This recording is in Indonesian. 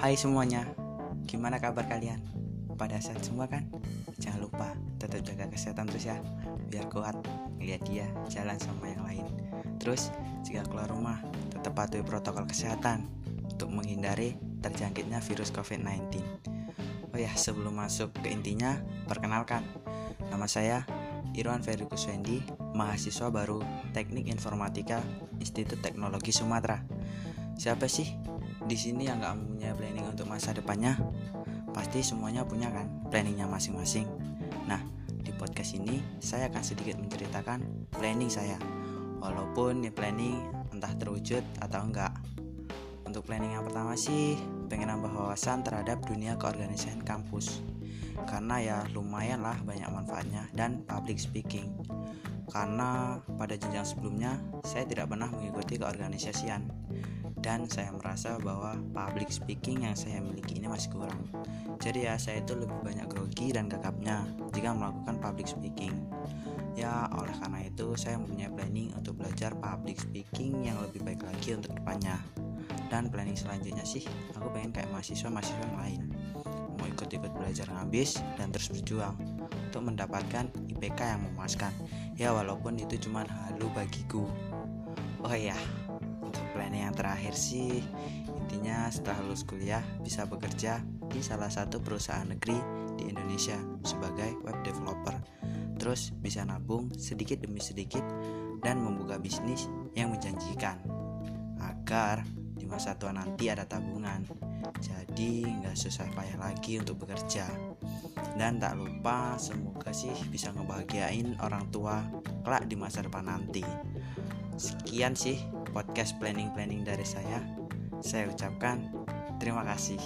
Hai semuanya, gimana kabar kalian? Pada saat semua kan? Jangan lupa tetap jaga kesehatan terus ya Biar kuat ngeliat dia jalan sama yang lain Terus jika keluar rumah tetap patuhi protokol kesehatan Untuk menghindari terjangkitnya virus COVID-19 Oh ya sebelum masuk ke intinya Perkenalkan Nama saya Irwan Ferry Kuswendi Mahasiswa baru Teknik Informatika Institut Teknologi Sumatera Siapa sih di sini yang nggak punya planning untuk masa depannya? Pasti semuanya punya kan planningnya masing-masing. Nah, di podcast ini saya akan sedikit menceritakan planning saya. Walaupun ini planning entah terwujud atau enggak. Untuk planning yang pertama sih, pengen nambah wawasan terhadap dunia keorganisasian kampus. Karena ya lumayan lah banyak manfaatnya dan public speaking. Karena pada jenjang sebelumnya saya tidak pernah mengikuti keorganisasian dan saya merasa bahwa public speaking yang saya miliki ini masih kurang. Jadi ya saya itu lebih banyak grogi dan gagapnya jika melakukan public speaking. Ya oleh karena itu saya mempunyai planning untuk belajar public speaking yang lebih baik lagi untuk depannya. Dan planning selanjutnya sih aku pengen kayak mahasiswa-mahasiswa yang lain mau ikut-ikut belajar ngabis dan terus berjuang untuk mendapatkan IPK yang memuaskan ya walaupun itu cuma halu bagiku oh untuk planning yang terakhir sih intinya setelah lulus kuliah bisa bekerja di salah satu perusahaan negeri di Indonesia sebagai web developer. Terus bisa nabung sedikit demi sedikit dan membuka bisnis yang menjanjikan agar di masa tua nanti ada tabungan. Jadi nggak susah payah lagi untuk bekerja. Dan tak lupa semoga sih bisa ngebahagiain orang tua kelak di masa depan nanti. Sekian sih podcast planning-planning dari saya. Saya ucapkan terima kasih